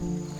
嗯。